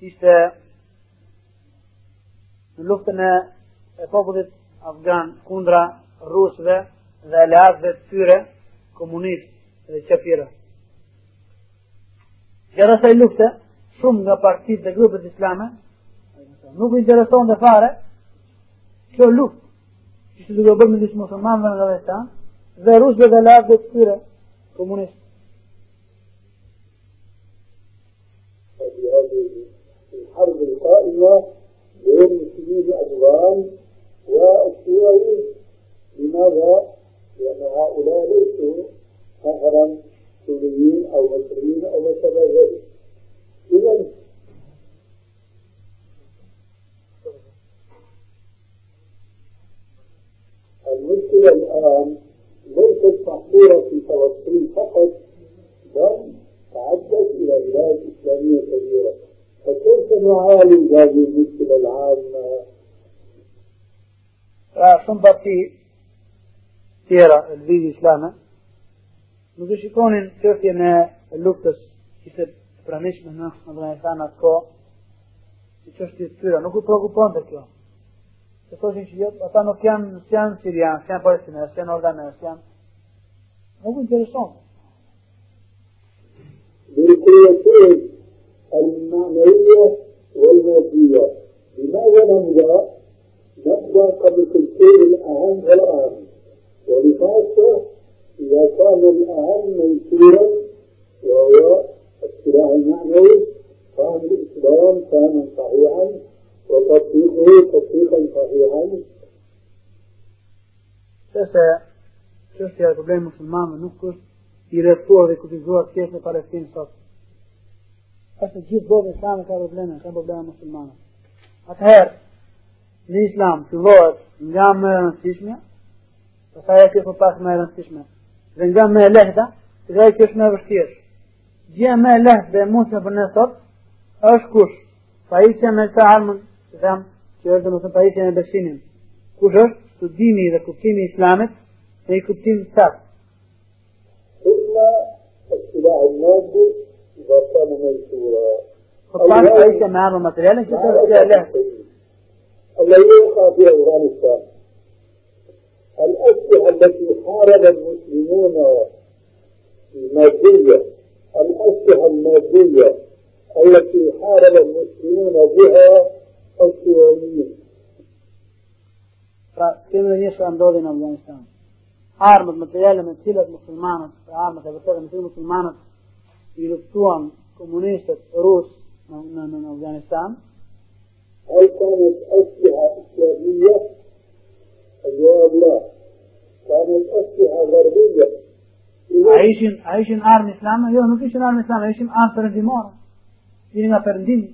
ishte në luftën e, popullit afgan kundra rusëve dhe aleatëve të tyre komunist dhe qëpire. Gjera sa i lufte, shumë nga partit dhe grupët islame, nuk intereson dhe fare, kjo luft, që duke bërë me disë musulmanëve në dhe dhe rusëve dhe aleatëve të tyre komunist. القائمة بين المسلمين الأفغان والشيوعيين لماذا؟ لأن هؤلاء ليسوا مثلا سوريين أو مصريين أو ما شابه ذلك إذا المشكلة الآن ليست محصورة في فلسطين فقط بل تعدت إلى بلاد إسلامية كبيرة فكيف نعالج هذه المشكلة العامة؟ shumë bati tjera e lëvizë islame, nuk e shikonin qërtje në luftës që të pranishme në Afganistan atë ko, që qështje të tyra, nuk u prokupon të kjo. Se thoshin që jetë, ata nuk janë, së janë Sirian, së janë Palestina, së janë Ordanë, së janë... Nuk u intereson. بالقوتين المعنوية والمادية لماذا نبدأ؟ نبدأ قبل كل شيء الأهم والأهم ولخاصة إذا كان الأهم منشورا وهو السلاح المعنوي فهم الإسلام فهما صحيحا وتطبيقه تطبيقا صحيحا qështja e problemë muslimanëve nuk është i rëtuar dhe kutizuar tjesë në Palestinë sot. është gjithë botën islame ka probleme, ka probleme muslimane. Atëherë, në islam fillohet nga më e rëndësishme, pastaj e kjo po pas më e rëndësishme. Dhe nga më e lehta, dhe kjo është më e vështirë. Gjë më e lehtë dhe mund të bënë sot është kush? Pajisja me të armën, dhëm, që është domethënë pajisja me besimin. Kush është studimi dhe kuptimi i islamit dhe i kuptimi i saktë. Illa istilahi al-madi armë materiale që është gjë e lehtë. الذي يقع في أفغانستان. الأسلحة التي حارب المسلمون المادية الأسلحة المادية التي حارب المسلمون بها الشيوعيين Pra, kemi dhe një që ndodhi në Afganistan. Armët materiale me cilat muslimanët, pra e luftuan komunistët rusë në, në, në, Afganistan, هل كانت أسلحة إسلامية؟ الجواب لا كانت أسلحة غربية ishin armë islame? Jo, nuk ishin armë islame, ishin armë përëndimore. Vini nga përëndimi.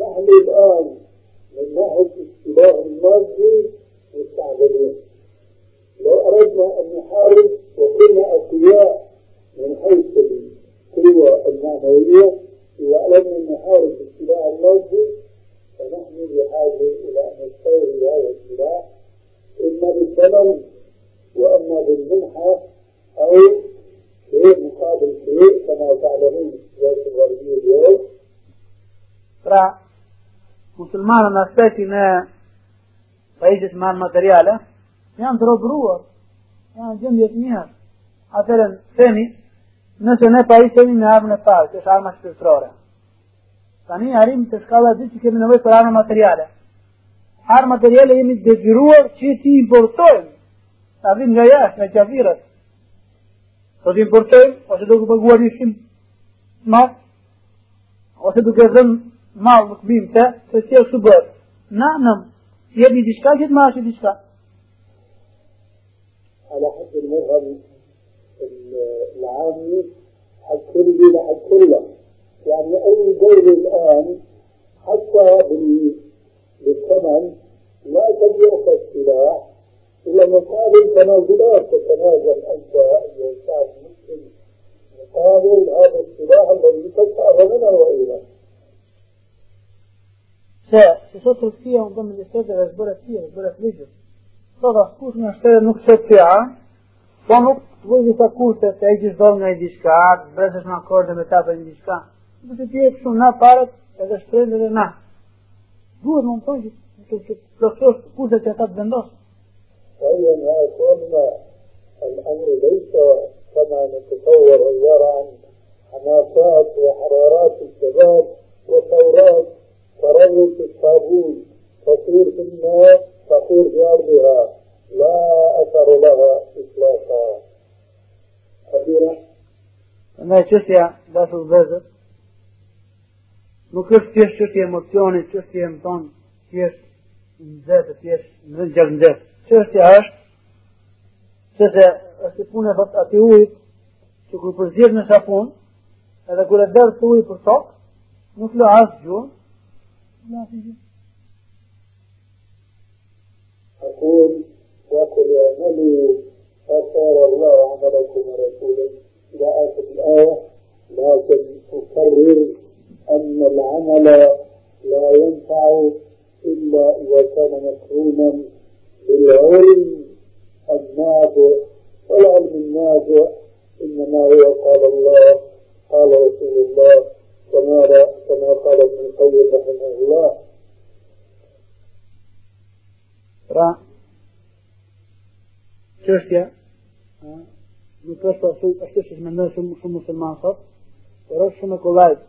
نحن الآن من ناحية السلاح المادي مستعجلين لو أردنا أن نحارب وكنا أقوياء من حيث القوة المعنوية أن نحارب بالسلاح المادي فنحن بحاجة إلى أن نستورد هذا السلاح إما بالثمن وأما بالمنحة أو شيء مقابل شيء كما تعلمون السياسة الغربية اليوم aspektin e pajisjes me armë materiale, janë të robruar, gjendje të mirë. Atëherë, themi, nëse ne pa i kemi në armën e parë, që është arma shpirtërore. Tani harim të shkalla dhe që kemi nëvej për armë materiale. Armë materiale jemi detyruar që ti importojmë, ta vinë nga jashtë, nga qafirat. Po ti importojmë, ose duke paguar një shimë ma, ose duke dhëmë malë nuk bimë të, se që është bërë. Na nëm, jemi diçka, gjithë ma është diçka. Ala hëtë në mërë العامي حد كلي لحد كله يعني أي دولة الآن حتى بال- بالثمن لا تبيعك السلاح إلا مقابل تنازلات تتنازل أنت أيها الشعب المسلم. مقابل هذا السلاح الذي تدفع ثمنه وإلى Se, se sot tërësia unë bëmë në shtetë dhe është bërë tjë, është bërë të bëjë disa kushte të e gjithë dorë nga i diçka, brezesh në akorde me ta për një diçka. Dhe të tjetë shumë na parët edhe shtrejnë edhe na. Duhet më thonë që të plëksosh kurse që ata të vendosë. فهي ما كنا الأمر ليس كما نتصور عبارة عن حماسات وحرارات الشباب وثورات تروج الصابون تصير في الناس تطير في أرضها لا أثر لها إطلاقا أخيرا Ndaj qështja, dashur vezër, nuk është thjesht çështje emocioni, çështje më tonë, thjesht në zetë, thjesht në rënë gjërë në zetë. Çështja është, se se është i punë e thot ati ujit, që kur përzirë në sapun, edhe kur e dërë të ujë për tokë, nuk lë asë gjuhë, nuk lë asë gjuhë. أقول وقل اعملوا فسار الله عملكم ورسوله إلى آخر الآية لكن أكرر أن العمل لا ينفع إلا إذا كان مقرونا بالعلم النافع. والعلم النافع إنما هو قال الله قال رسول الله كما كما قال ابن القيم رحمه الله. çështja nuk është po ashtu ashtu siç mendojnë shumë shumë muslimanë sot, por është shumë e kollajt.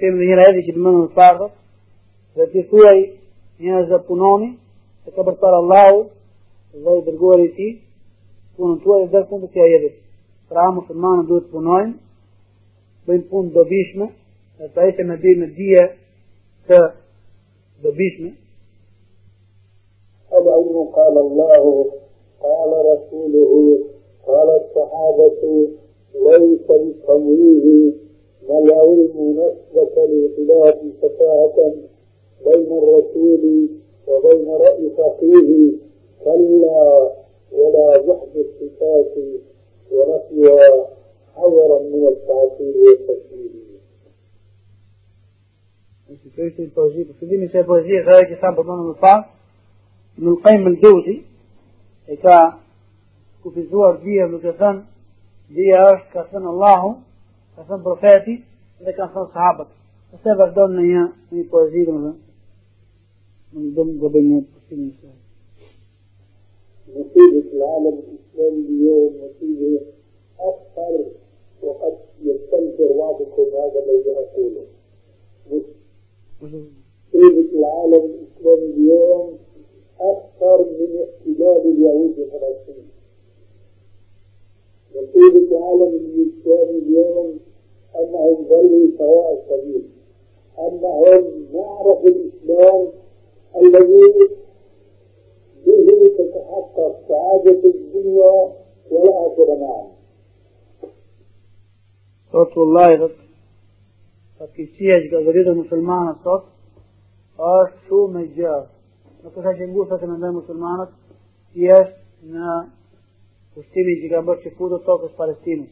Kemi një rreth që më në parë, dhe ti thuaj njerëz të punoni, e ka për para Allahu dhe i dërguar i tij, punën tuaj dhe fund të ajetit. Pra muslimanët duhet të punojnë, bëjnë punë dobishme, dhe të ajte me di me dije të dobishme. Allahu qala Allahu قال رسوله قال الصحابة ليس بالتمويه ما العلم نسبة لخلاف سفاهة بين الرسول وبين رأي فقيه كلا ولا جحد الصفات ونفيها حذرا من التعطيل والتشبيه. Kështë i poezji, për fillimi se poezji e që sa përmënë në në më e ka kufizuar dhja duke thënë, dhja është ka thënë Allahu, ka thënë profeti, dhe ka thënë sahabët. Nëse vazhdojnë në një, një poezi dhe më dhe, në dëmë dhe bëjnë një përsimin se. مصيبة العالم الإسلامي اليوم مصيبة أكثر وقد يستنكر بعضكم هذا الذي أقوله العالم الإسلامي اليوم أكثر من احتلال اليهود فلسطين نتيجة عالم الإسلام اليوم أنهم ضلوا سواء السبيل أنهم نعرف الإسلام الذي به تتحقق سعادة الدنيا والآخرة معا. fatkesia që ka zëritë muslimanët sot është shumë e gjatë. Në kësa që ngusët e mendoj musulmanët, i është në kushtimi që ka bërë që futët tokës Palestinës.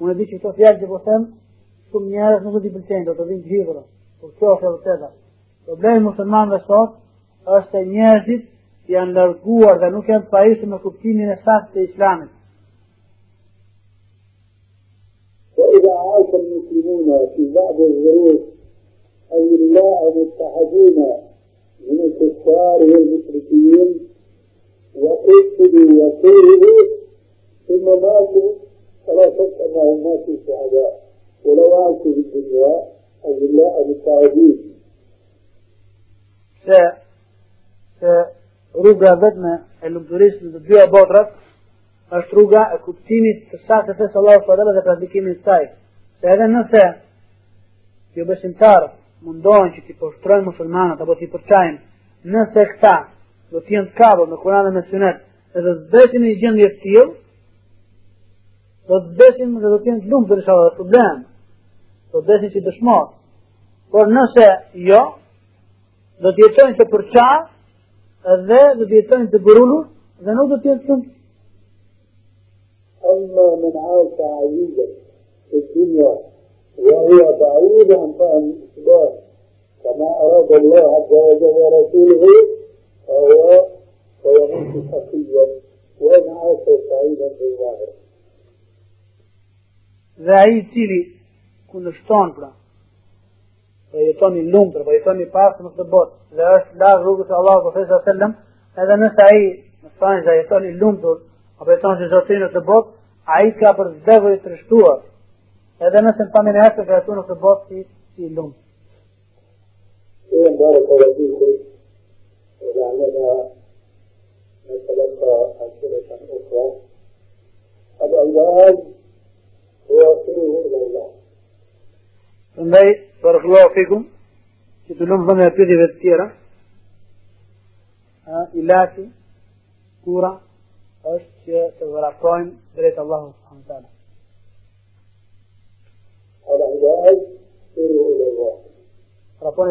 Unë e di që këto fjallë që po them, shumë njerës nuk të i pëlqenjë, do të vinë të hivërë, por kjo është e vërteta. Problemi musulmanëve sot është se njerëzit janë larguar dhe nuk janë të pajisë me kuptimin e saktë të islamit. وإذا عاش المسلمون في بعض الظروف أو الله متحدون من الكفار والمشركين وقتلوا وكرهوا ثم ماتوا فلا شك انهم ماتوا شهداء ولو عاشوا في الدنيا اذلاء متعبين. Se, se rruga vetme e lumëturisë në të dyja botrat është rruga e kuptimit të saktë të fesë Allahu s.a. dhe praktikimit të saj. Se edhe nëse jo besimtarë mundohen që t'i poshtrojnë musulmanët apo t'i përçajnë nëse këta do t'jen të kabër me Kur'an dhe me Sunet edhe të besin i gjendje të tillë do të besin dhe do t'jen të lumë për shalë dhe problem do të besin që dëshmor por nëse jo do t'jetojnë të përçarë edhe do t'jetojnë të burullur dhe nuk do t'jen të lumë أما من عاش عزيزا في الدنيا وهي بعيدة عن فهم الإسلام كما أراد الله عز وجل ورسوله فهو فيموت شقيا وإن عاش سعيدا في الظاهر. dhe ai i cili kundërshton pra. Po jeton i lumtur, po jeton i pasur në këtë botë. Dhe është la rrugës e Allahut po thjesht sallam, edhe nëse ai në thonë se jeton i lumtur, apo jeton si zotin në këtë botë, ai ka për vdekje të trishtuar. هذا مثل طمن هكذا يكون في الباص في في اللون. ولعلنا نتلقى أسئلة أخرى. الألوان هو كله لله. ثم بارك الله فيكم. كتلون ظن يبتدي بالتيرة. إلاتي كورة أشياء تغرقين بريت الله سبحانه وتعالى. Allahu. العباد سره إلى الله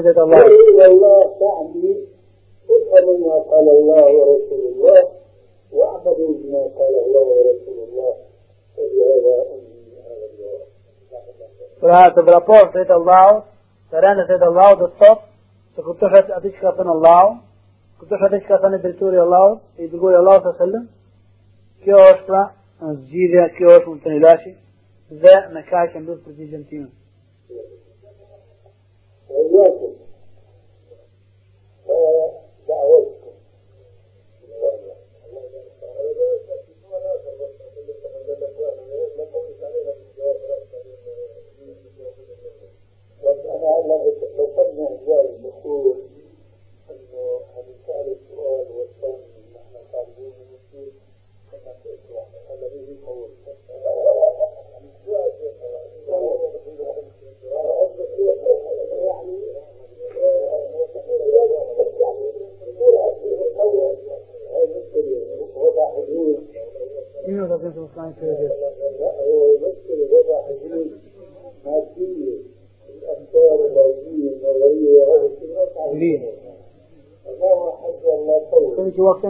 drejt Allahut. سره إلى الله تعني افهم ما قال الله ورسول الله واعبدوا بما قال الله ورسول الله وبهذا Pra të vraposh drejt Allahut, të rënë drejt Allahut do të thotë të kuptosh atë atë që ka thënë Allahu, kuptosh atë që ka thënë i Allahut, i dërguari Allahu alaihi wasallam. Kjo është pra zgjidhja, kjo është mund të ilashi dhe me kaq e mbus përgjigjen time. They work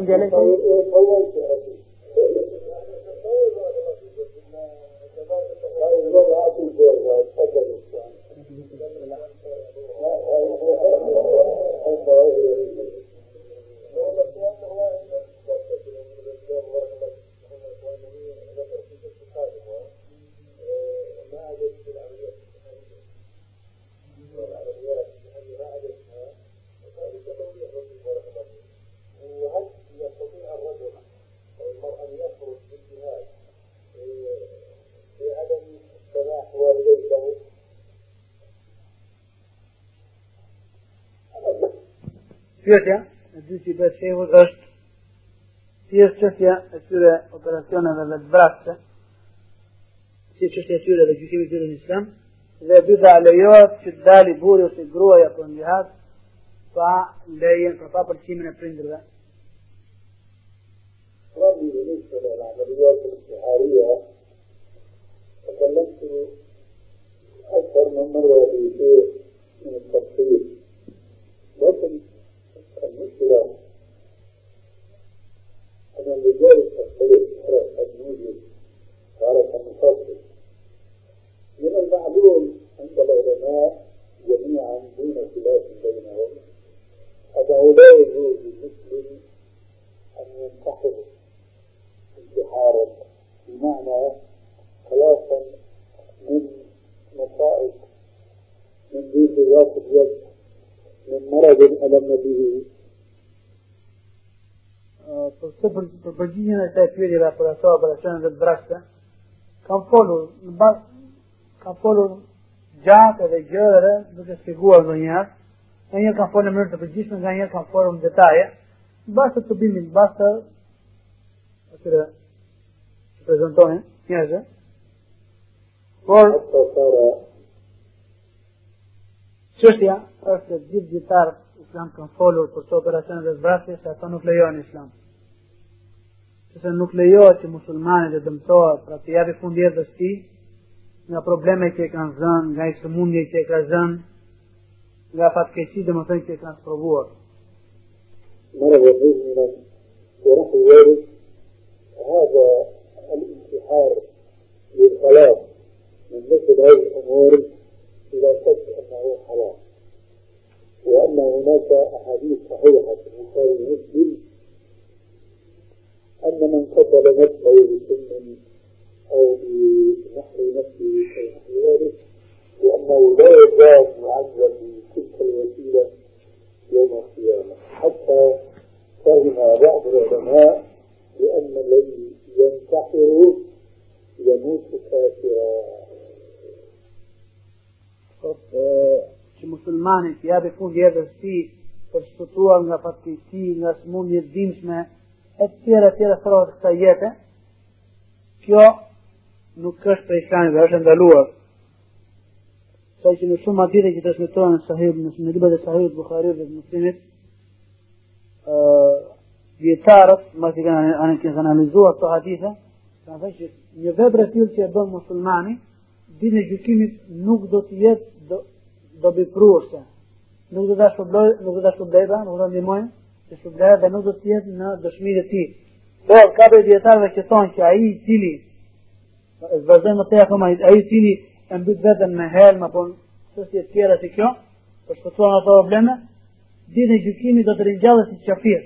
كنت Pyetja, e dy që i bëhet shembull është si është çështja e këtyre operacioneve dhe të vrasëse, si çështja e tyre dhe gjykimi i tyre në Islam, dhe e dyta a lejohet që të dali burri ose gruaja për jihad pa lejen për pa përqimin e prindërve. ربي بالنسبة للعمليات الانتحارية تكلمت أكثر من مرة في شيء من التفصيل të pyetjeve për ato operacionet e brakse, kam folur në bas, kam folur gjatë dhe gjëre duke shpjeguar ndonjëherë. Nga njërë kam folë në mënyrë të përgjithshme, nga njërë kam folë në detaje, basta të bimin, basta atyre që prezentonin njerëzë, por qështja është gjithë gjitharë islam kanë folur për të operacionet e vrasjes, ato nuk lejohen islam Sepse nuk lejohet që muslimanët të dëmtohen për të japë fund jetës tij nga probleme që e kanë zënë, nga i sëmundje që e ka zënë, nga fatkeqësi dhe më thënë që e kanë provuar. مرض مزمنا وراح الوارد هذا الانتحار للخلاص من مثل هذه الامور لا شك انه حرام وان هناك احاديث صحيحه في البخاري ومسلم أن من قتل نفسه بسم أو بنحر نفسه أو نحو ذلك لأنه لا يزال معذب بتلك الوسيلة يوم القيامة. حتى فهم بعض العلماء بأن الذي ينتحر يموت كافرا. Që muslimanit ja be fund jetës ti për shpëtuar nga fatkeqësi, nga smundje të dimshme, e tjera tjera throhet kësa jetë, kjo nuk është për islami dhe është ndaluar. Sa që në shumë atire që të shmetohen në sahib, në libet e sahibit Bukhari dhe muslimit, djetarët, ma që kanë analizuar të hadithe, kanë thënë që një vebre tjilë që e bënë musulmani, dinë e gjykimit nuk do të jetë do, do bipruarse. Nuk do të shpëbloj, nuk do të shpëblejba, nuk do të ndihmojnë, të shpëblejë dhe nuk do të jetë në dëshminë e tij. Por ka për dietarëve që thonë që ai i cili vazhdon më tej akoma ai i cili e mbyt veten me helm apo çështje të tjera si kjo, për shpëtuar ato probleme, ditë e gjykimit do të ringjallet si qafir.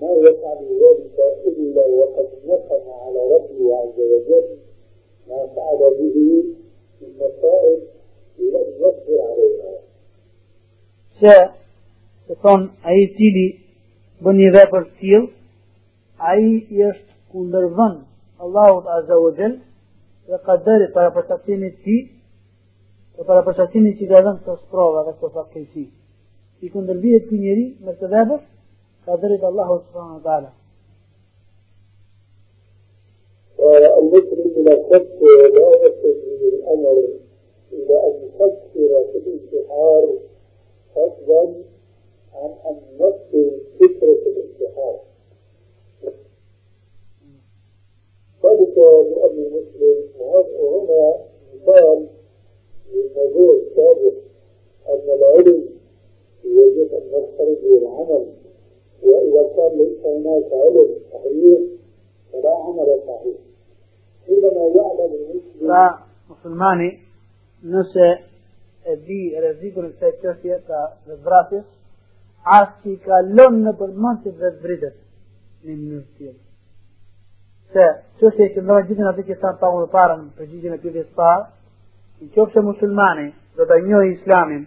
ما يفعل ذلك إلا وقد نقم على ربه عز وجل ما فعل به من مصائب لم يصبر عليها. Se, se thonë, a i cili bën një dhe për tjil, a i është kundërvën Allahut Azza wa Jal dhe kaderi para përshaktimit ti dhe para përshaktimit që ka dhënë të sprova dhe të fatkejsi. I kundërvijet të njeri me të dhebër, قدرت الله سبحانه وتعالى المسلم بلا شك لا يتجه الامر إلى ان يفكر في الانتحار فضلا عن أن نفسر فكرة الانتحار. ذلك لأن المسلم وهنا مثال للموضوع السابق أن العلم يجب أن نخرج العمل وإذا كان ليس هناك علم صحيح فلا عمل صحيح. حينما يعلم المسلم مسلماني nëse e di rrezikun e kësaj çështje të vetvrasjes, as i ka lënë në përmend të vetvritet në mënyrë të. Se çështja që ndonjë ditën atë që thanë pa më parë në përgjigjen e pyetjes së parë, në qoftë se musulmani do ta njohë islamin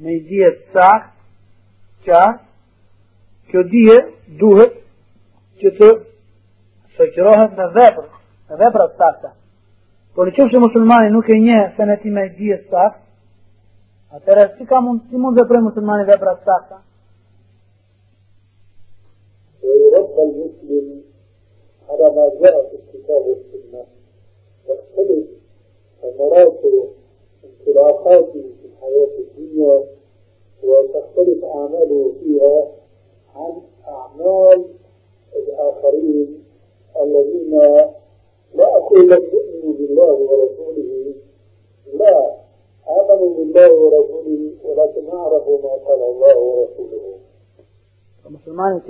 me një dije të saktë, kjo dije duhet që të shoqërohet në vepër, në vepra të sakta. Por në qofë që musulmani nuk e nje se në ti me dije të sakt, atëre si ka mund, si mund dhe prej musulmani vepra të sakta? ويربى المسلم على ما جاء في الكتاب والسنة تختلف ثمراته انطلاقاته في الحياة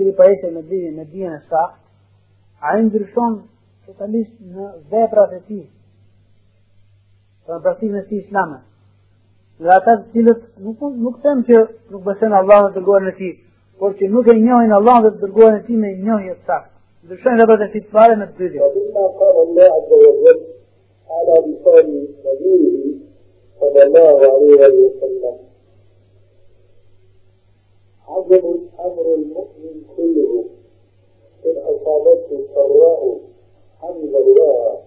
مسلمان i cili pajese me dije me dijen e sakt, ai ndryshon totalisht në veprat e tij. Në praktikën e tij islame. Dhe ata të cilët nuk nuk them që nuk besojnë Allahun dhe dërguarin e tij, por që nuk e njohin Allah dhe të dërgojnë e ti me njohje të saktë. Ndryshojnë dhe bërë të fitë fare në të dydhja. ومما قال الله عز وجل على لسان نبيه صلى الله عليه وسلم عظم أمر المؤمن كله. إن أصابته سراء حمد الله.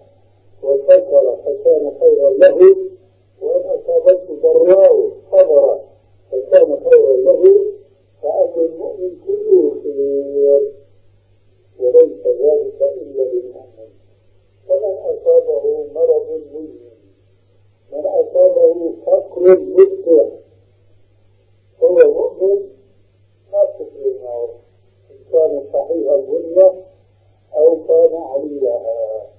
وشكر فكان خيرا له. وإن أصابته ضراء صبر فكان خيرا له. فأمر المؤمن كله خير. وليس ذلك إلا للمؤمن فمن أصابه مرض مزمن من أصابه فقر مدع هو مؤمن ما تفرق النار إن كان صحيح البنية أو كان عليها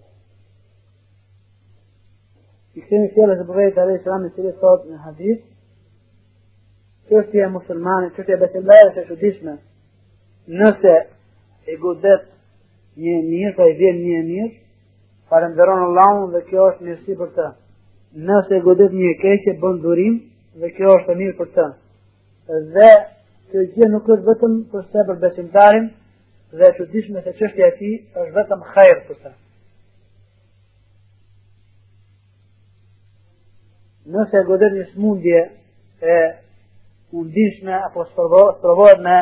Kështemi fjallës e përvejt Alej Salam në cilë sot në hadith, çështja e muslimanit, çështja e besimtarit është e çuditshme. Nëse e godet një mirë, pa i vjen një mirë, falenderon Allahun dhe kjo është mirësi për të. Nëse e godet një keqe, bën durim dhe kjo është e mirë për të. Dhe Kjo gjë nuk është vetëm për se për besimtarin dhe e çuditshme se çështja e tij është vetëm hajër për ta. Nëse godet një smundje e undishme apo sprovohet me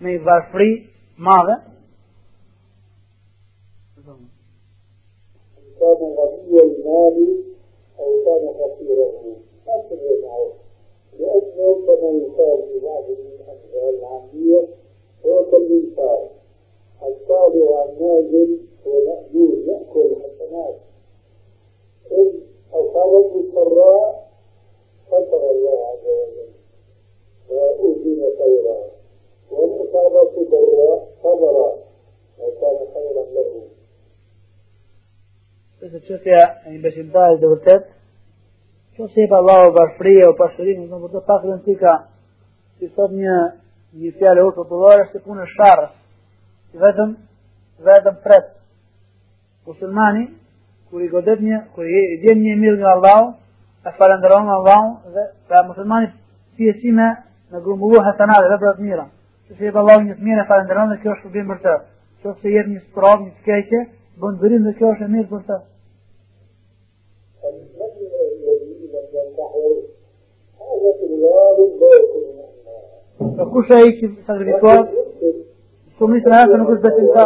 me i varfri madhe, كان غني المال أو كان فقيره لا تبين لأنه كما يقال في بعض العامية هو كالإنسان الصالح النازل هو مأجور يأكل الحسنات. إذ أصابته السراء شكر الله عز وجل. وأذن خيرا. وإن أصابته ضراء صبر وكان خيرا له. Nëse qëtja e një besimtarit dhe vërtet, që se pa Allah o barfrije o pasurin, në të pak në tika, si sot një, një fjallë urë popullore, se punë e sharës, vetëm, vetëm pret. Musulmani, kur i godet një, kur i djen një mirë nga Allah, e falenderon nga Allah, dhe pra musulmani pjesi me në grumbullu hasanat dhe vëbrat mira. Që se i pa Allah një të mirë e falenderon dhe kjo është përbim për të. Që se jetë një sprov, një të keqe, bën bërim dhe kjo është e mirë për të. المسلم الذي لم ينتحر هذا في الغالب لا يكون مؤمنا Dhe kush ai që sakrifikohet, shumicën e atë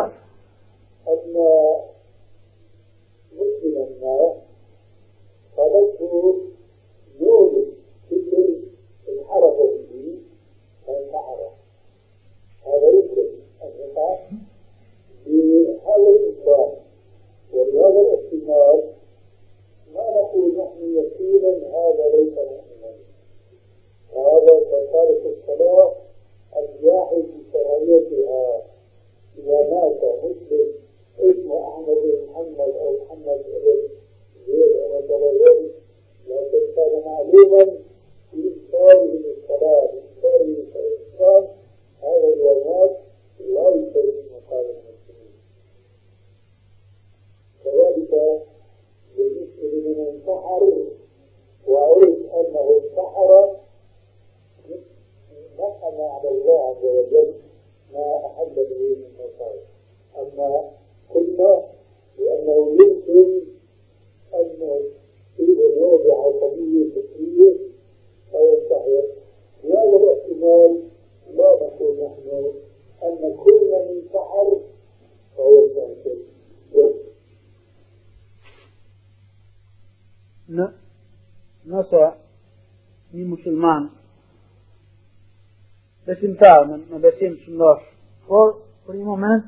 besimtar me, me besim të ndosh, por për një moment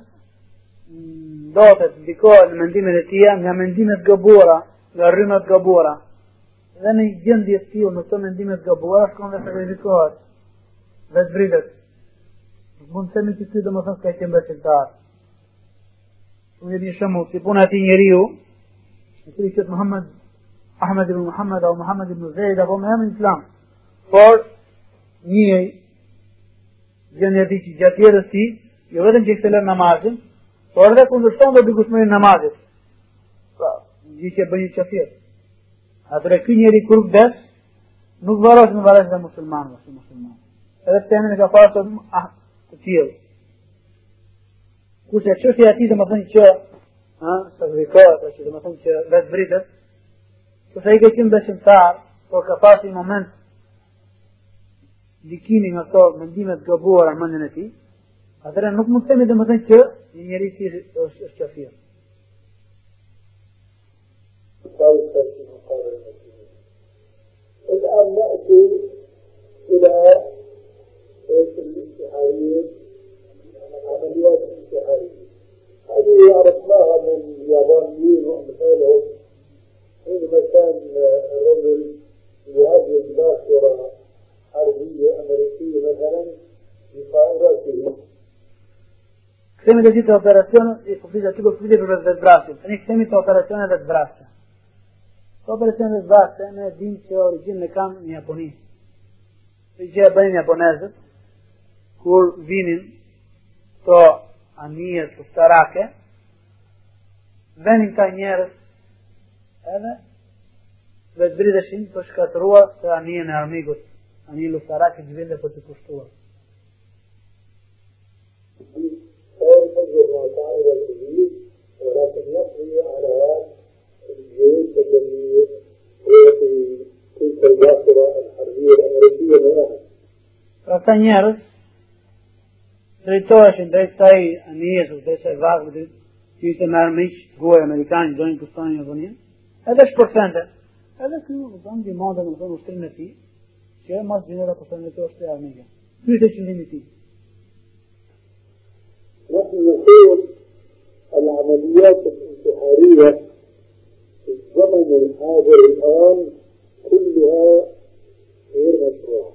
ndotet, ndikohet në mendimet e tia, nga mendimet gabora, nga rrymet gabora, dhe në një gjendje të tillë në këto mendimet gabora, shkon dhe sakrifikohet, dhe të vritet. Mund të themi që ty dhe më thënë s'ka qenë besimtar. Unë një shumë, si puna ati njeriu, i cili qëtë Muhammed, Ahmed ibn Muhammed, apo Muhammed ibn Zaid, apo me emrin Islam. Por, një gjendje ti që gjatë jetës ti, jo vetëm që këtëlem namazin, por edhe kundërshton dhe bikushmërin namazit. Pra, një që bëjë qafir. Atëre ky njeri kur vdes, nuk varosh në varesh dhe musulmanëve, si musulmanë. Edhe pse e ka pasur ah, të tillë. Kurse çështja e tij do të thonë që ë, sakrifikohet, që do të thonë që vetë vritet, kurse ai ka qenë besimtar, por ka një moment ndikimi nga këto mendimet gabuara në mendjen e tij, atëherë nuk mund الآن نأتي إلى الانتحارية عمليات الانتحارية. هذه عرفناها من اليابانيين وأمثالهم حينما كان الرجل يهاجم باخرة حربية أمريكية مثلا بطائراته Kthehemi të gjithë operacione, i po flisja aty po flisje për vetvrasjen. Tani kthehemi te operacionet e vetvrasjes. Këto operacione të vetvrasje ne dimë që origjinën e kanë në Japoni. Të gjë e bëjnë japonezët kur vinin to anije të starake, venin ka njerës edhe vetëbrideshin për shkatërua të anije në anë i luftarak i gjvende për të kushtuar. ولكن ta على الجيوش التي في تلك الجاسرة الحربية الأمريكية هناك. Ata njerëz drejtoheshin drejt kësaj anijes ose drejt kësaj vagë që ishte me armiq të guaj amerikanë, dojnë kushtonin në dhënien, edhe shpërthente. Edhe ky u dhënë ndihmon dhe në thonë ushtrimin e tij, që e mas për të në të e armike. Kjo është e qëndimi ti. نحن نقول العمليات الانتحارية في الزمن الحاضر الآن كلها غير مشروعة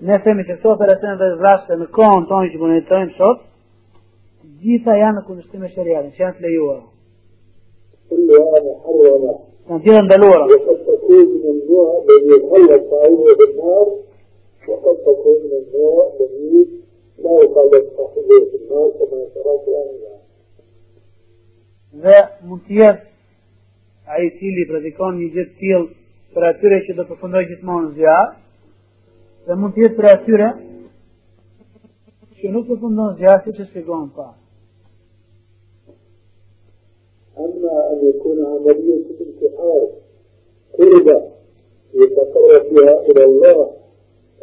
Ne themi që këto operacione dhe vrasë në kohën tonë që po jetojmë sot, gjitha janë në kundërshtim me shariatin, që janë të lejuara. كلها محرمة Në të ndaluara. Qëfar të kujtë në ndoa dhe një hallat të ajnë dhe nërë, qëfar të kujtë dhe një la e kallet të kujtë në nërë, të me të. Dhe mund të jetë a i cili predikon një gjithë tjilë për atyre që do të përfundoj gjithmonë zjarë, dhe mund të jetë për atyre që nuk përfundon zjarë si që shpjegon parë. أما أن يكون عملية انتحار قربة يتقرب فيها إلى الله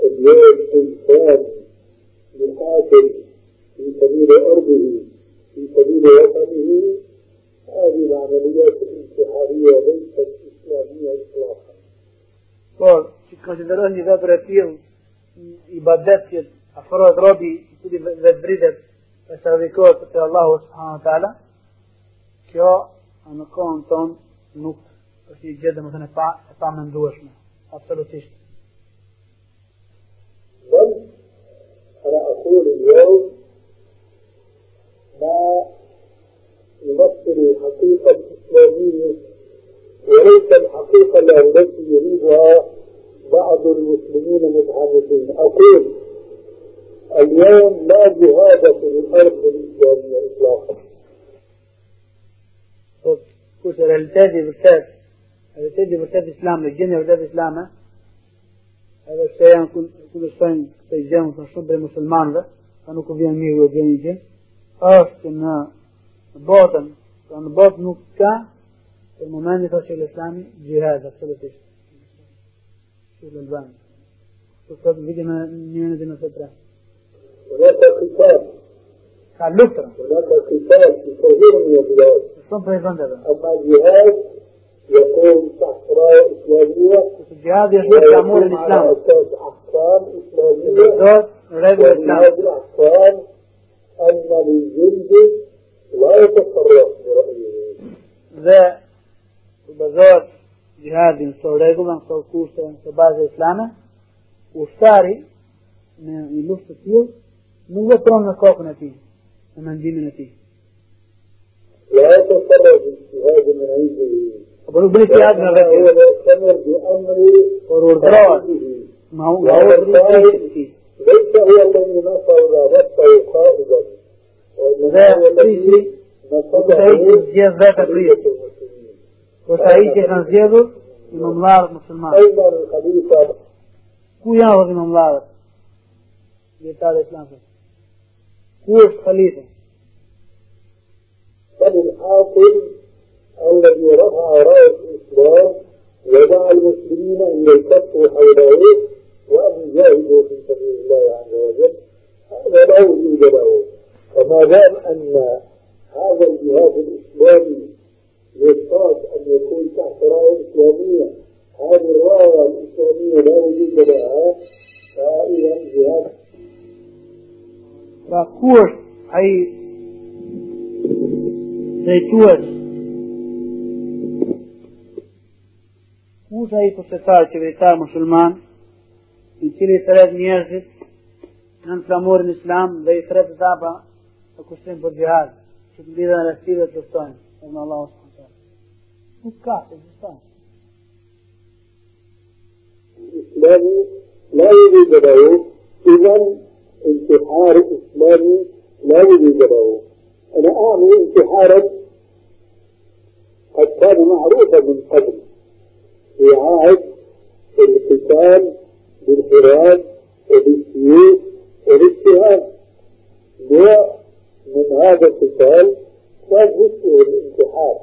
اليوم إنسان يقاتل في سبيل أرضه في سبيل وطنه هذه العمليات الانتحارية ليست إسلامية إطلاقا. Por, që konsiderohet një vepër e tillë, i kjo në kohën tonë nuk është një gjë domethënë e pa e pa mendueshme. Absolutisht. بل أنا أقول اليوم ما يمثل الحقيقة الإسلامية وليس الحقيقة التي يريدها بعض المسلمين المتحدثين أقول اليوم لا جهاد في الأرض الإسلامية إطلاقا Sot, ku që realiteti vërtet, realiteti vërtet islam dhe gjeni vërtet islame, edhe se janë kundështojnë të i gjenë të shumë për musulmanëve, ka nuk u vjen miru e vjen i gjenë, është në botën, ka në botë nuk ka, të momentit është që lëslami gjihad, absolutisht. Shumë lëlbani. Të sot vidim e njënë dhe në të tre. Në të të të من e vëndeve. أما الجهاد يكون تحت راية إسلامية Kështë gjihadi është një klamur në ويقوم على islam. أساس أحكام Që إسلامية vërdojt në regullë ومن islam. هذه الأحكام أن للجند لا يتصرف gjihadi në këto rregulla, në këto kurse, në këto baze islame, ushtari në një luftë të tillë nuk vepron në kokën e tij, ومن ذمته لا تصرف اجتهاد من عنده أقول بالاجتهاد من غيره هو يستمر بأمر فرور ما هو ما هو ليس هو الذي نصى ولا بث خارجا وسعيد شيخ زياد إمام لارد مسلمان أيضا الخليفة كو يعرض إمام لارد يتعالى إسلام فيه. Khalifa? بل الحاكم الذي رفع راية الإسلام ودعا المسلمين أن يلتفوا حوله وأن يجاهدوا في سبيل الله عز وجل. هذا لا وجود له. فما دام أن هذا الجهاد الإسلامي يفترض أن يكون تحت راية إسلامية هذه الراية الإسلامية لا وجود لها. فإذا الجهاد Pra ku është ai drejtues ku është ai pushtetar qeveritar musliman i cili i thret njerëzit në flamurin islam dhe i thret etapa të kushtim për gjihad që të lidhen rrethtive të luftojnë në Allahu subhanahu wa taala. Nuk ka, ekziston. الإسلامي لا وجود له إذا انتحار إسلامي لا وجود له. أنا أعني انتحارا قد كان معروفا من قبل. في عهد القتال بالحراك وبالسيوف وبالسهام نوع من هذا القتال كان مثله الانتحار.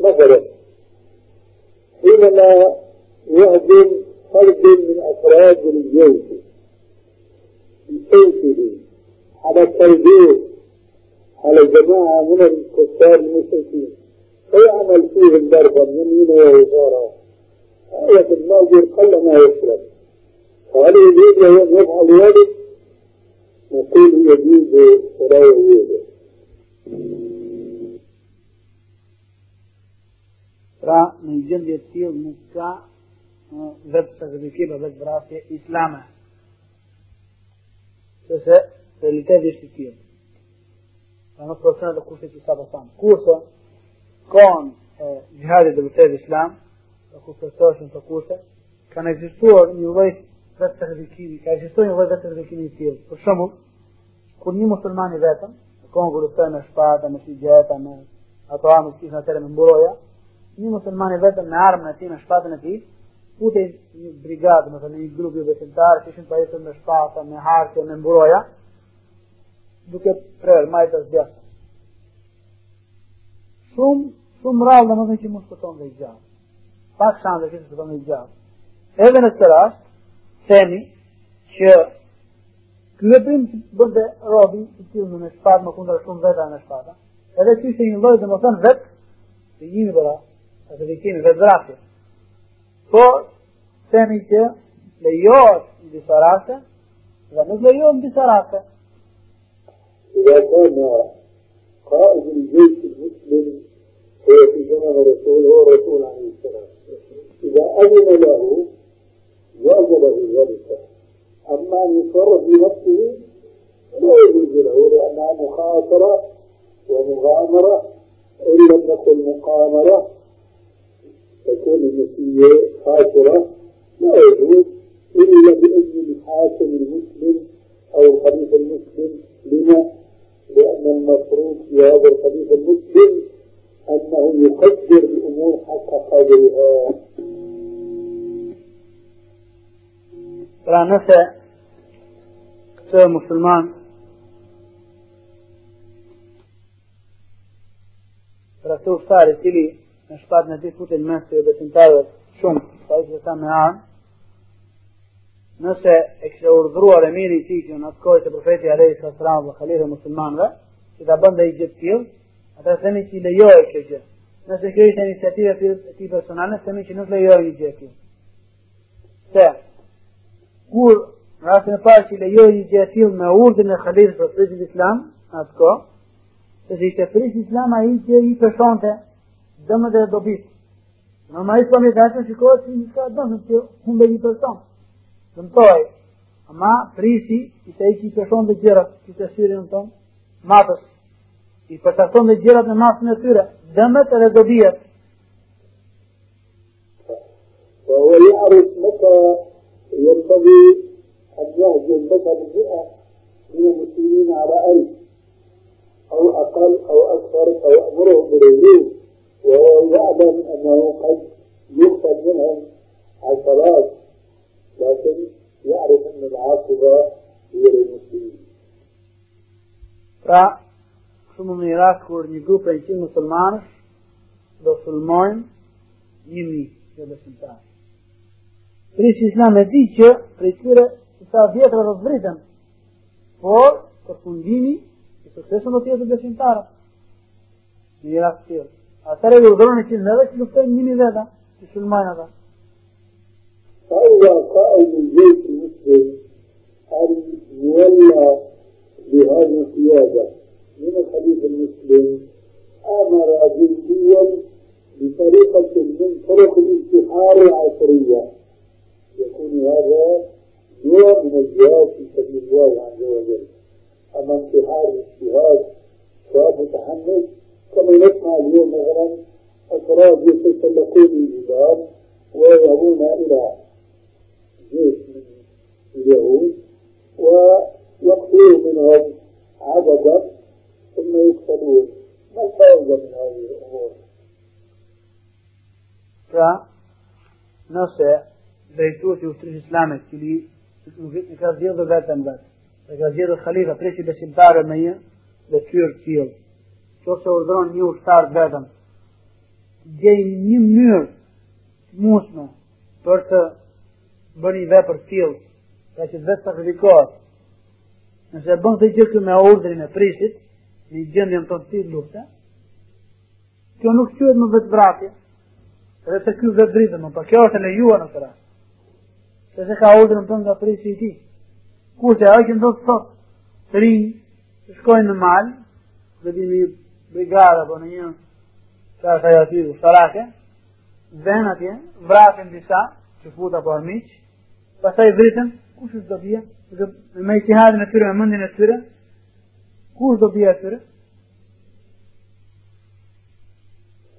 مثلا حينما يهجم فرد من أفراد الجيش بسيفه على التوجيه على جماعة من الكفار المشركين فيعمل فيهم ضربا يمين ويسارا آية الماجر قل ما يشرب فهل يجوز له أن يفعل ذلك؟ نقول يجوز ولا يجوز Pra në gjendje të tillë nuk ka vetë sakrifikim vetë vrasje islame. Sepse realiteti është i tillë. Pra nuk përshënë të kushtet që sa të thamë. Kurse, kon e gjihadit dhe vëtër islam, dhe ku përshënë të kushtet, kanë egzistuar një vëjt vetë sakrifimi, ka egzistuar një vëjt vetë sakrifimi i tillë. Për shembull, kur një muslimani vetëm, kon kur me shpatë, me shigjeta, me ato amë që kishin atëre me mburoja, një muslimani vetëm me armën e tij me shpatën e tij, futej një brigadë, më thënë një grup i besimtarë që ishin pajisur me shpatë, me harkë, me mburoja, duke prerë majtë të zgjastë. Shumë, shumë rrallë dhe më thënë që mund shpëton dhe i gjatë. Pak shanë dhe që shpëton dhe i gjatë. Edhe në këtë rast, themi që Kryeprim që bërde robin që tjilë në shpatë më kundër shumë veta në shpata, edhe që ishte një lojë dhe më thënë vetë, të jimi bëra, atë të kemi vetë vrasje. Po, themi që lejohet në disa raste dhe nuk lejohet në disa raste. إذا كان قائد الجيش المسلم هو في زمن الرسول هو الرسول عليه السلام إذا أذن له وجب ذلك أما أن يصرف بنفسه لا يجوز له لأنها مخاطرة ومغامرة إن لم تكن مقامرة تكون النسية خاسرة لا يجوز إلا بإذن الحاكم المسلم أو الخليفة المسلم لما؟ لأن المفروض في هذا الحديث المسلم أنه يقدر الأمور حق قدرها لا نفع مسلمان رسول صار لي مش بعد نديك فوت الماس يا بس انتظر شو؟ فايش سامي عن؟ Nëse e kështë urdhruar e miri i që në atë kohë të profeti Alehi Sasram dhe Khalifë muslimanve, që ta bënda i gjithë tjilë, atër themi që i lejoj kjo gjithë. Nëse kjo ishte iniciative të ti personale, themi që nuk lejoj një gjithë tjilë. Se, kur në rastin e parë që i lejoj një gjithë tjilë me urdhën e Khalifë për frisit islam, në atë kohë, se ishte frisit islam a i që i përshonte dëmë dhe dobit. Normalisht po mi dashur shikohet si një ka dëmë që humbe një person. Dëmtoj, ama prisi i të i që i përshon dhe gjërat që të syri në tonë, matës, i përshon dhe gjërat në masën e tyre, dëmët edhe dobijet. وهو يعرف متى ينبغي أن يهجم بشر مئة من المسلمين على ألف أو أقل أو أكثر أو أمرهم بالهجوم وهو يعلم أنه قد يقتل منهم عشرات لكن يعرف أن العاقبة هي للمسلمين. Pra, shumë më një rast kur një grupë e qimë musulmanës do sulmojnë një mi që besimtarë. Prisë islam e di që prej tyre që sa vjetër dhe zvritën, por për fundimi i suksesën do tjetë besimtarë. Një rast tjërë. Atëre ju urdhëroni që në dhe që luftojnë një një veta, që sulmajnë ata. فإذا قائد الجيش المسلم أن يولى بهذه القيادة؟ من الخليفة المسلم أمر جنديا بطريقة من طرق الانتحار العصرية. يكون هذا نوع من الجهاد في سبيل الله عز وجل. أما انتحار الاجتهاد شاب متحمس كما نسمع اليوم مثلا أفراد يتسلقون الجبال ويذهبون إلى جيش من اليهود ويقتلوا منهم عددا ثم يقتلون ما الفائدة من هذه الأمور؟ Pra, nëse drejtuesi i ushtrisë islame, i cili nuk i ka zgjedhur vetëm vetë, e ka zgjedhur khalifa preçi besimtarë me një detyrë të tillë, që se urdhron një ushtar vetëm, gjejnë një mënyrë të musme për të një vepër tillë, pra që vetë sakrifikohet, nëse bën të gjithë me urdhrin e prisit, në gjendjen tonë të lufta, kjo nuk quhet më vetë vrapje, edhe se ky vetë dritë, më pa kjo është e lejuar në të rast. Se se ka urdhrin tonë nga prisi i tij. Kurse ai që ndodh sot, të rinj, të shkojnë në mal, dhe një brigada apo në një çfarë ka aty ushtarake, vën atje, vrasin disa, që futa apo armiq, pastaj vritën, kush do bie? Me ijtihadin e tyre, me mendjen e tyre, kush do bie atyre?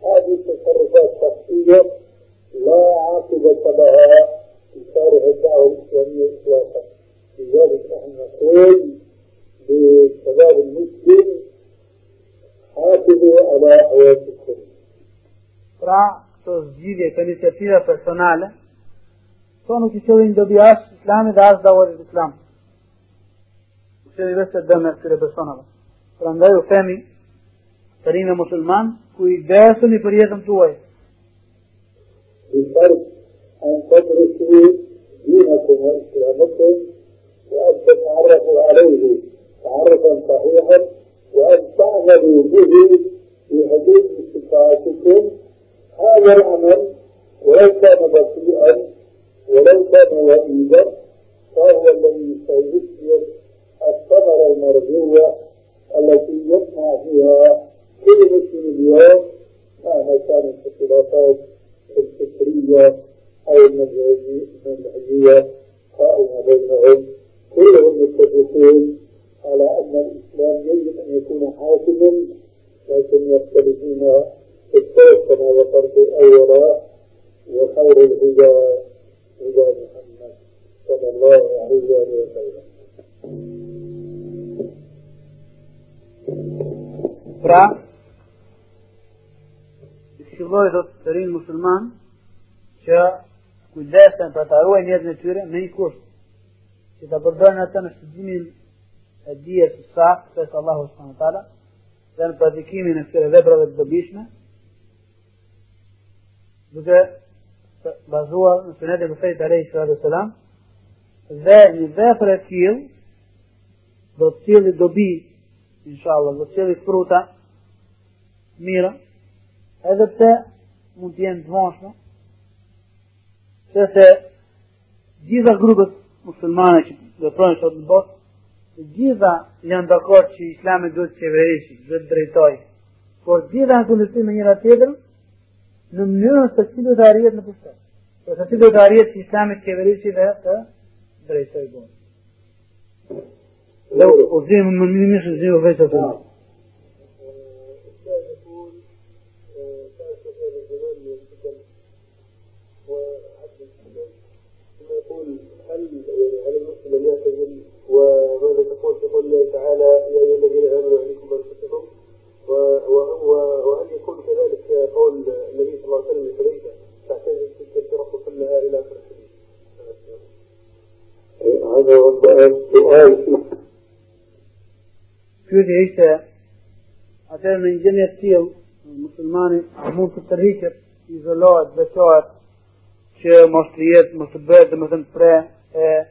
هذه تصرفات شخصية لا عاقبة لها في شارع الدعوة الإسلامية إطلاقا لذلك نحن نقول للشباب المسلم حافظوا على حياتكم Pra, këto zgjidhje, këto iniciativa personale, nuk i qëllin dobi as islami dhe as dawarit islam. Nuk qëllin vetë të dëme këtyre personave. Pra ndaj u themi, të rinë musulman, ku i besën i për jetën tuaj. بفرق أن تدرسوا دينكم وإسلامكم وأن تتعرفوا عليه تعرفا صحيحا وأن تعملوا به في حدود استطاعتكم هذا العمل ولو كان بطيئا ولو كان وئيدا فهو الذي سيثمر الثمرة المرجوة التي يسمع فيها كل مسلم اليوم مهما كانت الخلافات الفكرية أو المنهجية قائمة بينهم. كلهم متفقون على أن الإسلام يجب أن يكون حاكما لكن يختلفون في الصوت كما ذكرت أولا وخير الهدى هدى محمد صلى الله عليه وسلم Pra, këshilloj thot të rinë musliman që kujdesen për të arruaj njëtë në tyre me një kusht që të përdojnë atë në shëgjimin e dijes së sakë të së Allahu s.w. tala dhe në pratikimin e këtyre veprave të dobishme duke bazuar në sunet e të rejtë së selam dhe një vepër e tjil do të tjili dobi inshallah do të tjili fruta mira edhe pse mund të jenë të vonshme, se se gjitha grupet muslimane që veprojnë sot në botë, të gjitha janë dakord që Islami duhet të qeverisi, duhet të drejtoj. Por gjitha në kundërshtim me njëra tjetrën, نمنو تسيل دارية نبوسة وتسيل دارية في إسلام الكبيرية في ذاية بريسة يقول لو أزيم من مني مش أزيم وفيت أبنى وماذا تقول؟ تقول الله تعالى يا أيها الذين آمنوا عليكم انفسكم وهل يكون كذلك قول النبي صلى الله عليه وسلم شوف عيسى عشان من جنية تيل المسلماني عمون في التريكة إذا لا أدبشوات شو مصريات مصبات مثلا فرا آه،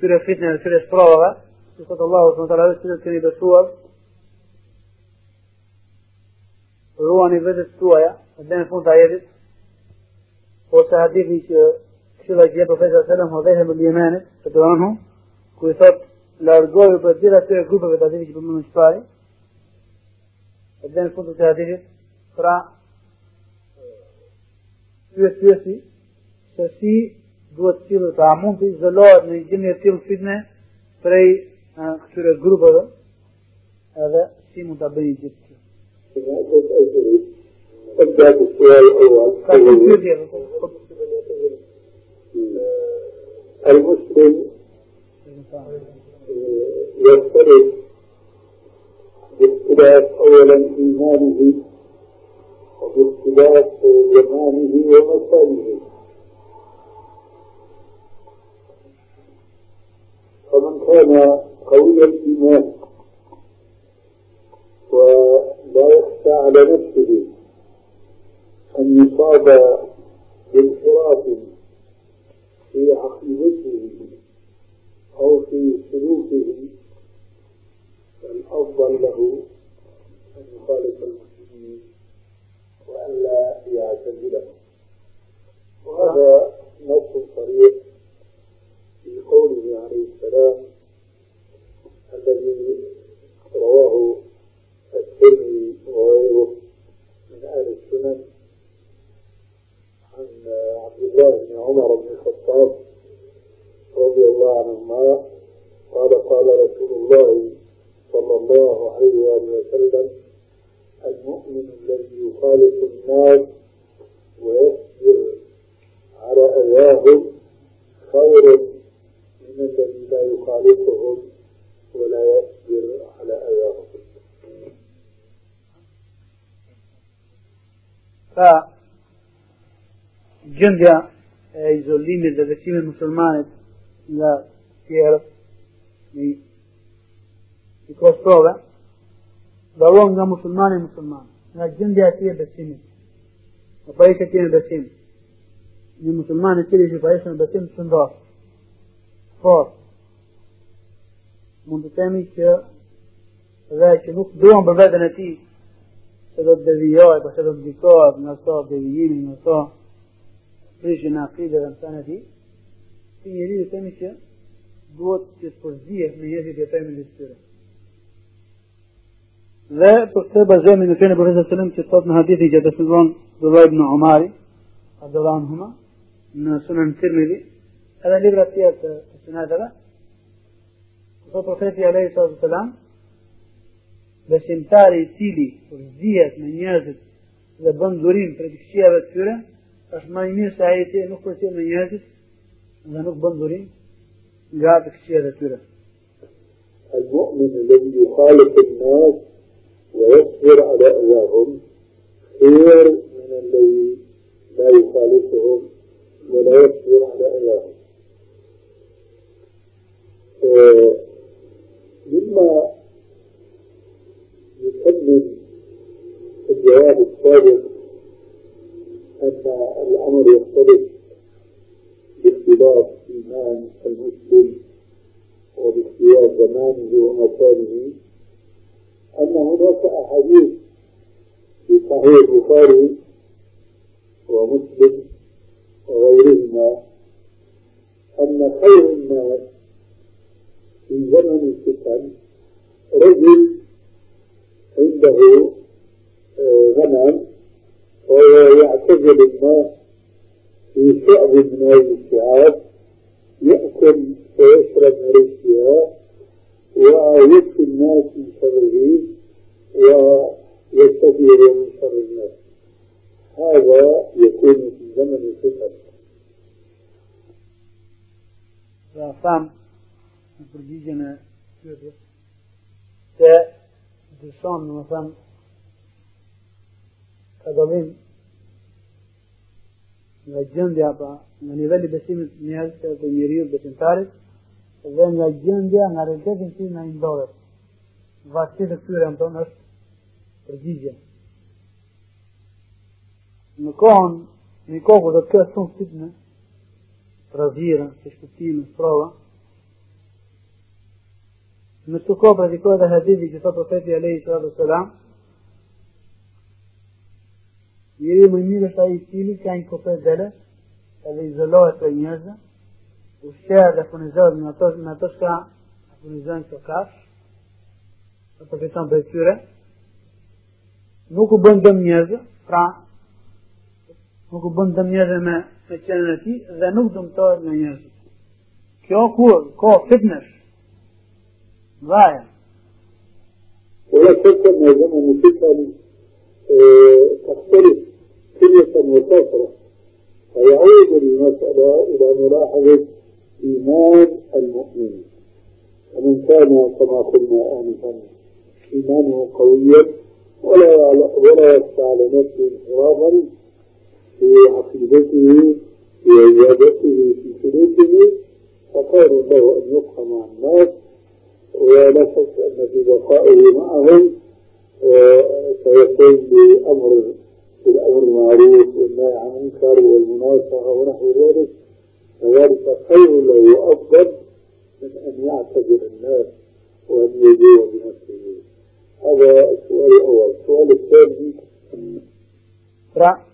سورة فتنة سورة الله يقول الله سبحانه وتعالى سورة كني بسوات ruani vetes tuaja, dhe në fund të ajetit, ose hadithi që këshilla që jep profeti sallallahu alaihi wasallam dhe Yemenit, të të anhu, ku i thot largohu për gjitha këtyre grupeve të hadithit që përmendën çfarë, dhe në fund të hadithit, pra pyet pyesi se si duhet të cilë të mund të izolohet në gjendje të tillë fitne prej këtyre grupeve edhe si mund ta bëjë gjithë. ابدا بالسؤال الأول المسلم يختلف باختلاف اولا ايمانه وباختلاف زمانه ومكانه فمن كان قوي الإيمان ولا يخشى على نفسه أن يصاب بانحراف في عقيدته أو في سلوكه فالأفضل له أن يخالف المسلمين وألا يعتزلهم وهذا نص صريح في قوله عليه السلام الذي رواه الترمذي وغيره من أهل السنن عن عبد الله بن عمر بن الخطاب رضي الله عنهما قال قال رسول الله صلى الله عليه وآله وسلم المؤمن الذي يخالف الناس ويصبر على أذاهم خير من الذي لا يخالفهم ولا يصبر على أذاهم فgjendja e izolimit dhe veçimit musulmanit nga tjerët i, i kostrove dalon nga musulmani musulman nga gjendja e tje besimit. Apo ishe tje në besim një musulman i cili që pa ishe në besim të shëndosh fort mund të temi që dhe që nuk duan për vetën e ti se do të devijoj, po se do të dikohet nga to devijimi, nga to prishë në akide dhe në të në ti, si njëri dhe temi që duhet që të përzihet me jetit e temi në tyre. Dhe për të bazojmë në fene profesor Selim që thot në hadithi që të sëndron Dullah ibn Umari, Abdullah Huma, në sunën Tirmidhi, edhe libra tjerë të sunatëve, thot profeti Alehi Sallam, besimtari i cili përzihet me njerëzit dhe bën durim për të këqijave të tyre, është më i mirë se ai që nuk përzihet me njerëzit dhe nuk bën durim nga të këqijave të tyre. المؤمن الذي يخالف الناس ويصبر على أذاهم خير من الذي لا يخالفهم ولا يصبر على أذاهم مما يكمل الجواب السابق أن الأمر يختلف باختلاف إيمان المسلم وباختلاف زمانه ومكانه. أن هناك أحاديث في صحيح البخاري ومسلم وغيرهما أن خير الناس في زمن الفتن رجل عنده غنم وهو يعتزل الناس في شعب من هذه الشعاب يأكل ويشرب من رزقها ويكفي الناس من شره ويستثير من شر الناس. هذا يكون في زمن الفتن. فهم në përgjigjen e pyetjes se dyshon në më thëmë ka dalim nga gjendja pa nga nivelli besimit njerëz të njeriu besimtarit dhe nga gjendja nga realitetin që na ndodhet. Vasti të këtyre në tonë është përgjigje. Në kohën në kohë dhe të këtë shumë fitne rëzira, të shkëtime, prova në të kohë praktikohet dhe hadithi që thot profeti Alehi Sallatu Selam njëri më mirë është ai i cili ka një kopet dele edhe izolohet për njerëzve ushqehet dhe furnizohet me ato me ato shka furnizojnë këto kash të përfiton për tyre. Nuk u bën dëm njerëzve pra nuk u bën dëm njerëzve me me qenën e tij dhe nuk dëmtohet nga njerëzit kjo kur ko fitnesh ولا شك ان زمن الفتن تختلف كلية وكثرة فيعود المسألة إلى ملاحظة إيمان المؤمن ومن كان كما قلنا آنفا إيمانه قويا ولا ولا يخشى على نفسه انحرافا في عقيدته في عبادته في سلوكه فخير له أن يبقى مع الناس ولا شك أن في بقائه معهم سيكون بأمر بالأمر المعروف والنهي عن المنكر والمناصحة ونحو ذلك فذلك خير له وأفضل من أن يعتذر الناس وأن يجوع بنفسه. هذا السؤال الأول. السؤال الثاني Pra,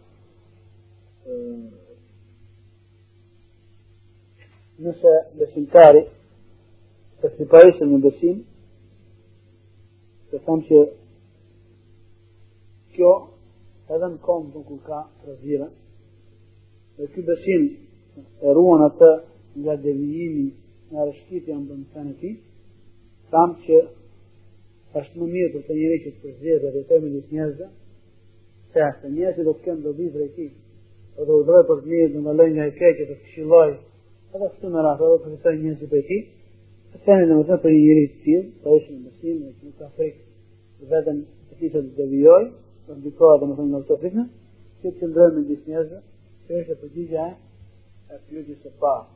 nëse besimtari të sipajshën në besim, të tham që kjo edhe në kom të kur ka rëzira, dhe ky besim e ruan atë nga devijimi nga rëshkitja në bënë të në ti, tham që është më mirë për të njëri që të përzirë dhe të të me njësë njerëzë, se se njerëzë do të kemë dobi për e ti, do të udroj për të mirë, do në lëjnë nga e keqë, të këshilloj, edhe kështu në rrasë, edhe për të të njësë për e الثاني لما تعطي يري ستيل طويش المسلم يعني ويش مكافريك وزادا تفيسة الزبيوي وانبكوا هذا مثلا لو تعطينا كيف تندرون من دي سنيازة كيف تجيجا أفيوجي سفا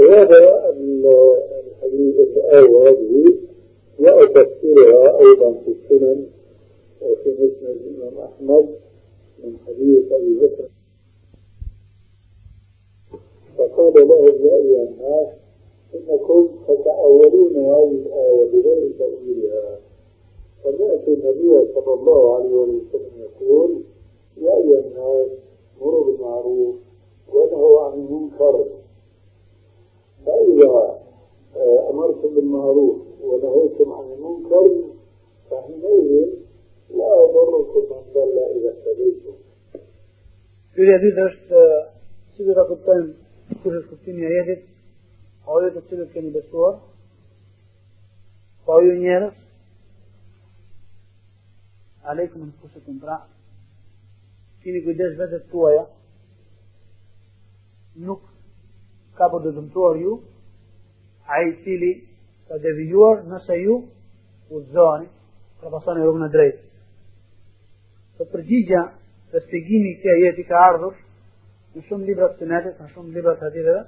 هذا الحديث السؤال هذه وأفسرها أيضا في السنن وفي مسند الإمام أحمد من حديث أبي بكر فقال لهم يا أيها الناس إنكم تتأولون هذه الآية بغير تأويلها فنأتي النبي صلى الله عليه وسلم يقول يا أيها الناس مروا بالمعروف ونهوا عن المنكر فإذا آه، أمرتم بالمعروف ونهيتم عن المنكر فحينئذ لا يضركم من ضل إذا اهتديتم. Pyetja e dytë është si do ta kush është kuptimi i ajetit, ajo të cilët keni besuar, pa ju njerëz, aleikum anfusakum pra, keni kujdes vetes tuaja, nuk ka për të dëmtuar ju, a i cili ka devijuar nëse ju udhëzoni, pra pasoni rrugën e drejtë. Të përgjigja dhe shpjegimi i këtij ajeti ka ardhur në shumë libra të sunetit, në shumë libra të haditheve,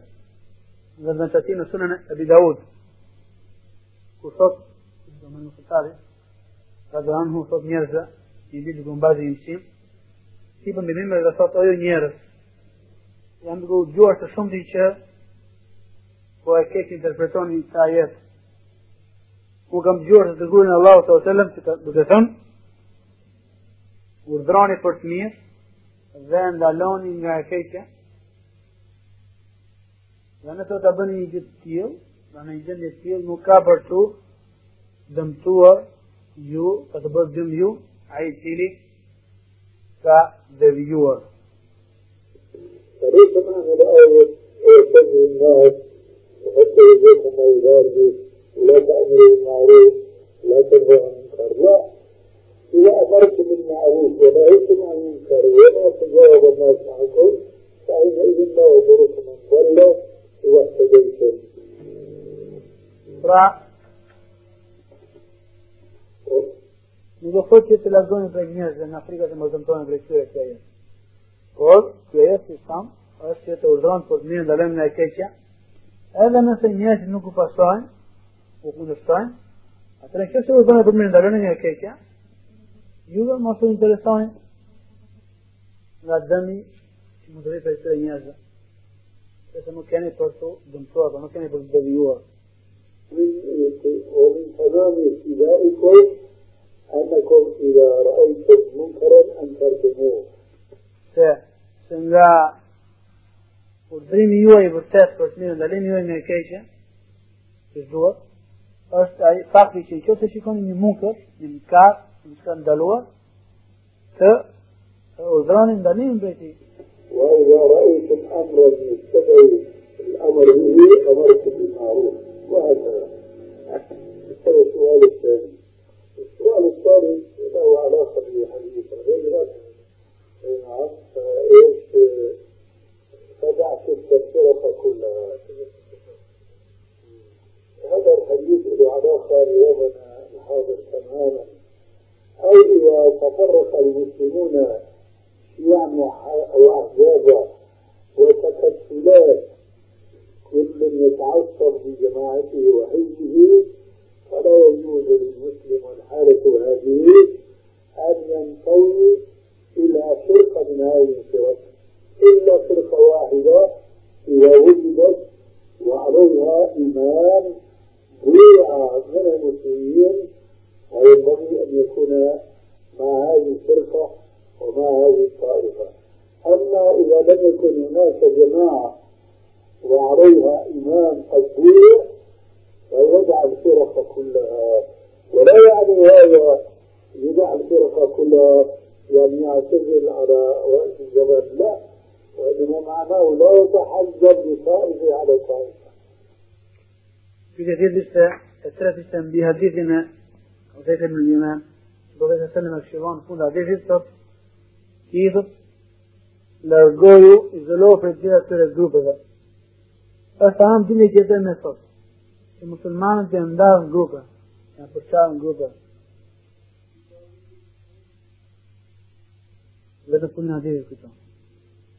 dhe në të ti në sunën e Abi Daud, ku thot, do më në fëtari, ka dhe anhu thot njerëzë, i bitë gumbazi i mësim, si për mbimime dhe thot ojo njerëz, jam duke u dëgjuar të shumë që po e keq interpretoni këtë ajet. Ku kam dëgjuar të e Allahut sallallahu alaihi wasallam që duke thënë urdhroni për të mirë then the alone in your hakika, Në të të bënë një gjithë tjilë, në në një gjendje tjilë nuk ka për të dëmtuar ju, ka të bërë dëmë ju, a i cili ka devijuar. Rësën në në ajët, e të në nëhet, حتى يجيكم ما يغار به لا تأمروا بالمعروف لا تنهوا عن المنكر لا إذا أمرتم بالمعروف ونهيتم عن المنكر وما تجاوب الناس معكم فحينئذ لا يضركم من ضل إذا اهتديتم. Pra, nuk do thot që të largoni prej njerëzve në Afrikë të mos dëmtojnë prej këtyre këtyre jetë. Por, kjo jetë si sam, është që të urdhronë për të mirë ndalem nga e keqja, edhe nëse njerëzit nuk u pasojnë, u kundërshtojnë, atëre kjo se urdhronë për mirë ndalem nga e keqja, juve mos u interesojnë nga dëmi që mund të rritë për këtyre njerëzve. Se nuk keni për të dëmtuar, por nuk keni për të devijuar. ومن تمام ابتدائكم أنكم إذا رأيتم منكرا أنكرتموه. se se nga urdhrimi juaj i vërtet për të mirë ndalimi juaj nga e keqja, që duhet, është ai fakti që nëse shikoni një munkër, një mëkat, ndaluar, të urdhroni ndalimin prej tij. وإذا رأيتم أمرا يتبع الأمر به أمرتم بالمعروف وهكذا. هذا السؤال الثاني. السؤال الثالث له علاقة بحديث غير ذلك. نعم فإيش فدعت التفسيرة كلها. هذا الحديث له علاقة بيومنا الحاضر تماما. أي إذا تفرق المسلمون شيعا أو أحزابا وتكتلات كل يتعصب بجماعته وحزبه فلا يجوز للمسلم الحالة هذه أن ينطوي إلى فرقة من هذه الفرق إلا فرقة واحدة إذا وجدت وعليها إمام بويع من المسلمين إن أن يكون مع هذه الفرقة ومع هذه الطائفة. أما إذا لم يكن هناك جماعة وعليها إمام قدير فيجعل الفرق كلها. ولا يعني هذا يجعل الفرق كلها يعني يعتزل على رأس الجبل. لا. وإنما معناه لا يتحجب بطائفة على طائفة. في كثير لسه vetën në njëme, që do vetën sëllëm e këshivan fund adeshit, thot, idhët, largoju, izolohu për gjitha këtyre grupeve. Është anë dini që jetë me sot, që musulmanët janë ndarë në grupe, janë përqarë në grupe. Vetëm punin adeshit këto.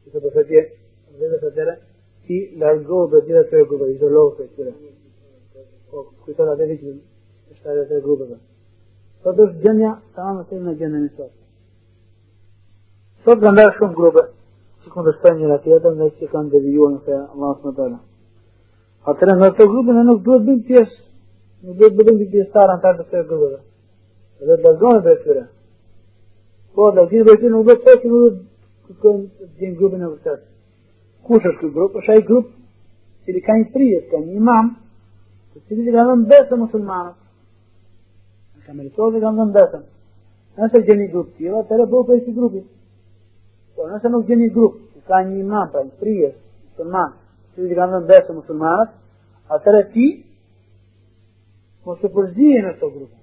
Këto përfetje, vetëm të tëre, ti largohu për gjitha këtyre grupe, izolohu për këtyre. Po, kujtoj atë që është ajo e grupeve. Sot është gjënja të amë të në gjënën e sot. Sot kanë ndarë shumë grupe, që kënë dështojnë njëra tjetër, dhe që kanë devijuar në fejë Allah së më tëllë. Atërë në të grupe në nuk duhet bëjmë pjesë, nuk duhet bëjmë pjesë tarë në tarë të fejë grupeve. Dhe të lërgojnë dhe tyre. Po, dhe gjinë dhe tyre nuk duhet të që nuk duhet të gjinë grupin e vërtet. Kush është këtë grupë? është ai grupë që ka një frijet, ka një imam, të cili ka dhënë besë musulmanët Ka merituar dhe kanë dhënë datën. Nëse gjeni grup tila, atëherë bëu për këtij grupi. Po, nëse nuk gjeni grup, ka një imam pra një prijes musulman, që i kanë dhënë besë musulmanët, atëherë ti mos të përzihen në këto grupe.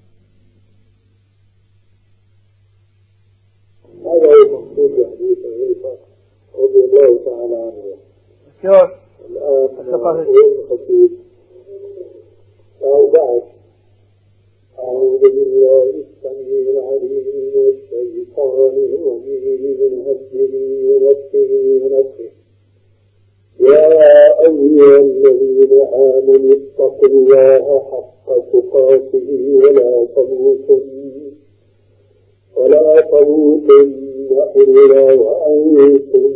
Kjo është, është të pasë. أعوذ بالله السميع العليم من الشيطان الرجيم من همزه ونفسه ونفسه يا أيها الذين آمنوا اتقوا الله حق تقاته ولا تموتن ولا تموتن إلا وأنتم